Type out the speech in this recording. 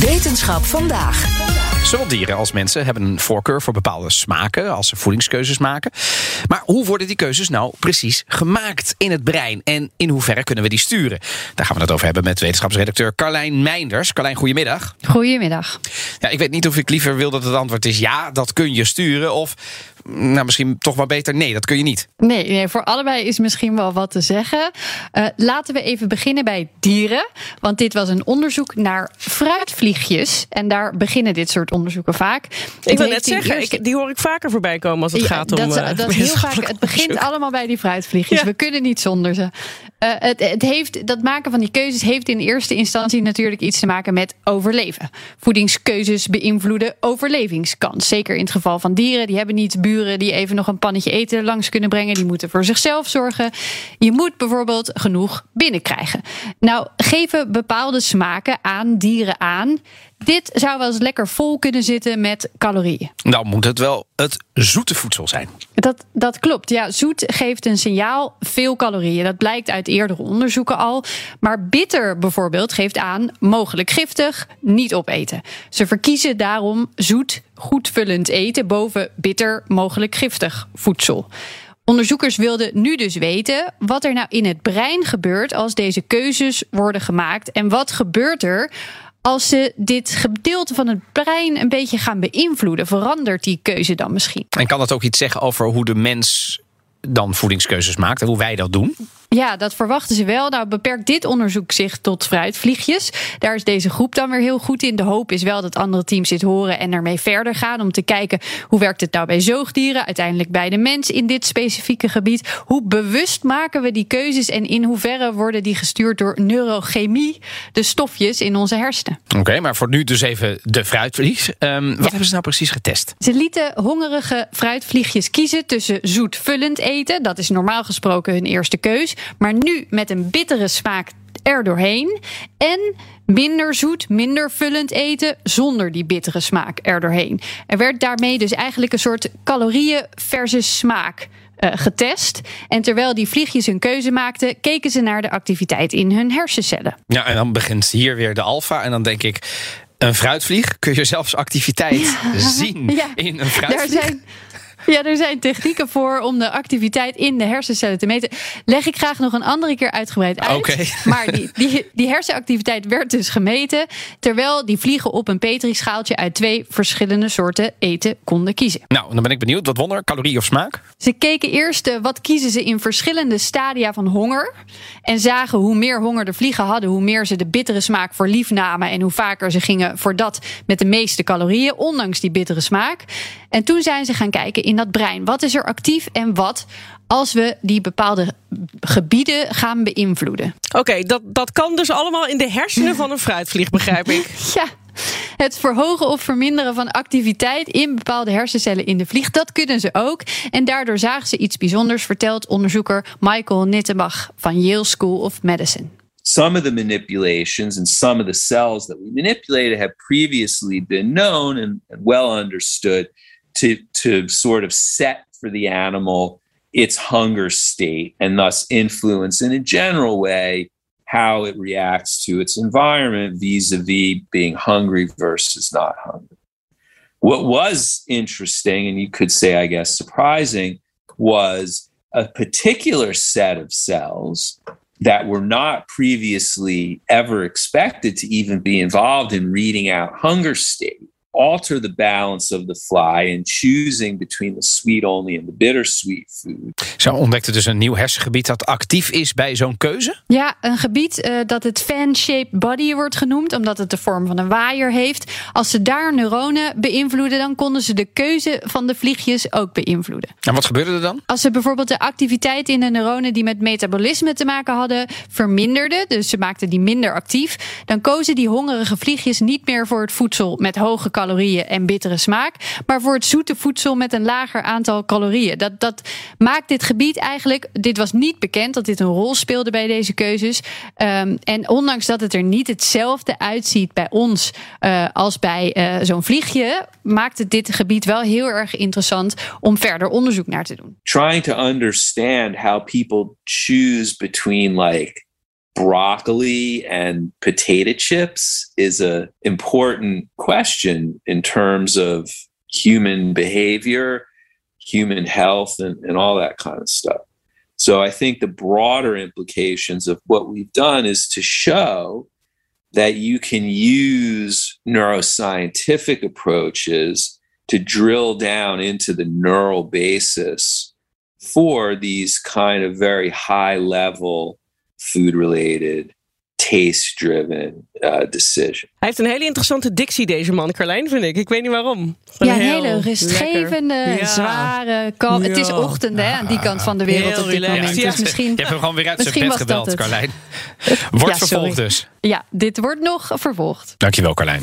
Wetenschap vandaag. Zowel dieren als mensen hebben een voorkeur voor bepaalde smaken als ze voedingskeuzes maken. Maar hoe worden die keuzes nou precies gemaakt in het brein? En in hoeverre kunnen we die sturen? Daar gaan we het over hebben met wetenschapsredacteur Carlijn Meinders. Carlijn, goedemiddag. Goedemiddag. Ja, ik weet niet of ik liever wil dat het antwoord is ja, dat kun je sturen. Of nou, misschien toch wel beter nee, dat kun je niet. Nee, nee voor allebei is misschien wel wat te zeggen. Uh, laten we even beginnen bij dieren. Want dit was een onderzoek naar fruitvliegjes. En daar beginnen dit soort onderzoeken vaak. Ik wil net zeggen, eerste... ik, die hoor ik vaker voorbij komen als het ja, gaat om. Dat, uh, dat heel vaak, het begint allemaal bij die fruitvliegjes. Ja. We kunnen niet zonder ze. Uh, het, het heeft, dat maken van die keuzes heeft in eerste instantie natuurlijk iets te maken met overleven. Voedingskeuzes beïnvloeden overlevingskans. Zeker in het geval van dieren. Die hebben niet buren die even nog een pannetje eten langs kunnen brengen. Die moeten voor zichzelf zorgen. Je moet bijvoorbeeld genoeg binnenkrijgen. Nou, geven bepaalde smaken aan dieren aan. Dit zou wel eens lekker vol kunnen zitten met calorieën. Nou moet het wel het zoete voedsel zijn. Dat, dat klopt. Ja, zoet geeft een signaal veel calorieën. Dat blijkt uit eerdere onderzoeken al. Maar bitter bijvoorbeeld geeft aan mogelijk giftig, niet opeten. Ze verkiezen daarom zoet, goedvullend eten boven bitter, mogelijk giftig voedsel. Onderzoekers wilden nu dus weten wat er nou in het brein gebeurt als deze keuzes worden gemaakt. En wat gebeurt er als ze dit gedeelte van het brein een beetje gaan beïnvloeden, verandert die keuze dan misschien? En kan dat ook iets zeggen over hoe de mens dan voedingskeuzes maakt en hoe wij dat doen? Ja, dat verwachten ze wel. Nou, beperkt dit onderzoek zich tot fruitvliegjes. Daar is deze groep dan weer heel goed in. De hoop is wel dat andere teams dit horen en ermee verder gaan. Om te kijken hoe werkt het nou bij zoogdieren, uiteindelijk bij de mens in dit specifieke gebied. Hoe bewust maken we die keuzes en in hoeverre worden die gestuurd door neurochemie, de stofjes in onze hersenen. Oké, okay, maar voor nu dus even de fruitvlieg. Um, wat ja. hebben ze nou precies getest? Ze lieten hongerige fruitvliegjes kiezen tussen zoetvullend eten. Dat is normaal gesproken hun eerste keus maar nu met een bittere smaak er doorheen. En minder zoet, minder vullend eten zonder die bittere smaak er doorheen. Er werd daarmee dus eigenlijk een soort calorieën versus smaak. Uh, getest. En terwijl die vliegjes hun keuze maakten, keken ze naar de activiteit in hun hersencellen. Ja, en dan begint hier weer de alfa. En dan denk ik, een fruitvlieg, kun je zelfs activiteit ja. zien ja. in een fruitvlieg? Daar zijn ja, er zijn technieken voor om de activiteit in de hersencellen te meten. Leg ik graag nog een andere keer uitgebreid uit. Okay. Maar die, die, die hersenactiviteit werd dus gemeten. Terwijl die vliegen op een petrischaaltje uit twee verschillende soorten eten konden kiezen. Nou, dan ben ik benieuwd. Wat wonder, calorie of smaak? Ze keken eerst uh, wat kiezen ze in verschillende stadia van honger. En zagen hoe meer honger de vliegen hadden, hoe meer ze de bittere smaak voor lief namen. En hoe vaker ze gingen voor dat met de meeste calorieën, ondanks die bittere smaak. En toen zijn ze gaan kijken in dat brein. Wat is er actief en wat als we die bepaalde gebieden gaan beïnvloeden? Oké, okay, dat, dat kan dus allemaal in de hersenen van een fruitvlieg, begrijp ik. ja. Het verhogen of verminderen van activiteit in bepaalde hersencellen in de vlieg, dat kunnen ze ook. En daardoor zagen ze iets bijzonders, vertelt onderzoeker Michael Nittenbach van Yale School of Medicine. some of the manipulations and some of the cells that we manipulated have previously been known and, and, well understood to, to sort of set for the animal its hunger state and thus influence in a general way how it reacts to its environment vis-a-vis being hungry versus not hungry. What was interesting, and you could say, I guess, surprising, was a particular set of cells that were not previously ever expected to even be involved in reading out hunger state alter the balance of the fly in choosing between the sweet only and the bittersweet food. Zo ontdekte dus een nieuw hersengebied dat actief is bij zo'n keuze. Ja, een gebied uh, dat het fan-shaped body wordt genoemd, omdat het de vorm van een waaier heeft. Als ze daar neuronen beïnvloeden, dan konden ze de keuze van de vliegjes ook beïnvloeden. En wat gebeurde er dan? Als ze bijvoorbeeld de activiteit in de neuronen die met metabolisme te maken hadden verminderden, dus ze maakten die minder actief, dan kozen die hongerige vliegjes niet meer voor het voedsel met hoge calorieën en bittere smaak, maar voor het zoete voedsel met een lager aantal calorieën. Dat, dat maakt dit gebied eigenlijk, dit was niet bekend dat dit een rol speelde bij deze keuzes. Um, en ondanks dat het er niet hetzelfde uitziet bij ons uh, als bij uh, zo'n vliegje, maakt het dit gebied wel heel erg interessant om verder onderzoek naar te doen. Trying to understand how people choose between like broccoli and potato chips is a important question in terms of human behavior, human health, and, and all that kind of stuff. So I think the broader implications of what we've done is to show that you can use neuroscientific approaches to drill down into the neural basis for these kind of very high level food related taste driven uh, decision. Hij heeft een hele interessante dictie, deze man, Carlijn, vind ik. Ik weet niet waarom. ja, een hele rustgevende, ja. zware, kalm. Ja. Het is ochtend hè, aan die kant van de wereld Heel op dit relaxed. moment. Ja. Dus misschien, Je hebt hem gewoon weer uit zijn bed gebeld. Carlijn. Wordt Ja, sorry. vervolgd dus. Ja, dit wordt nog vervolgd. Dankjewel, Carlijn.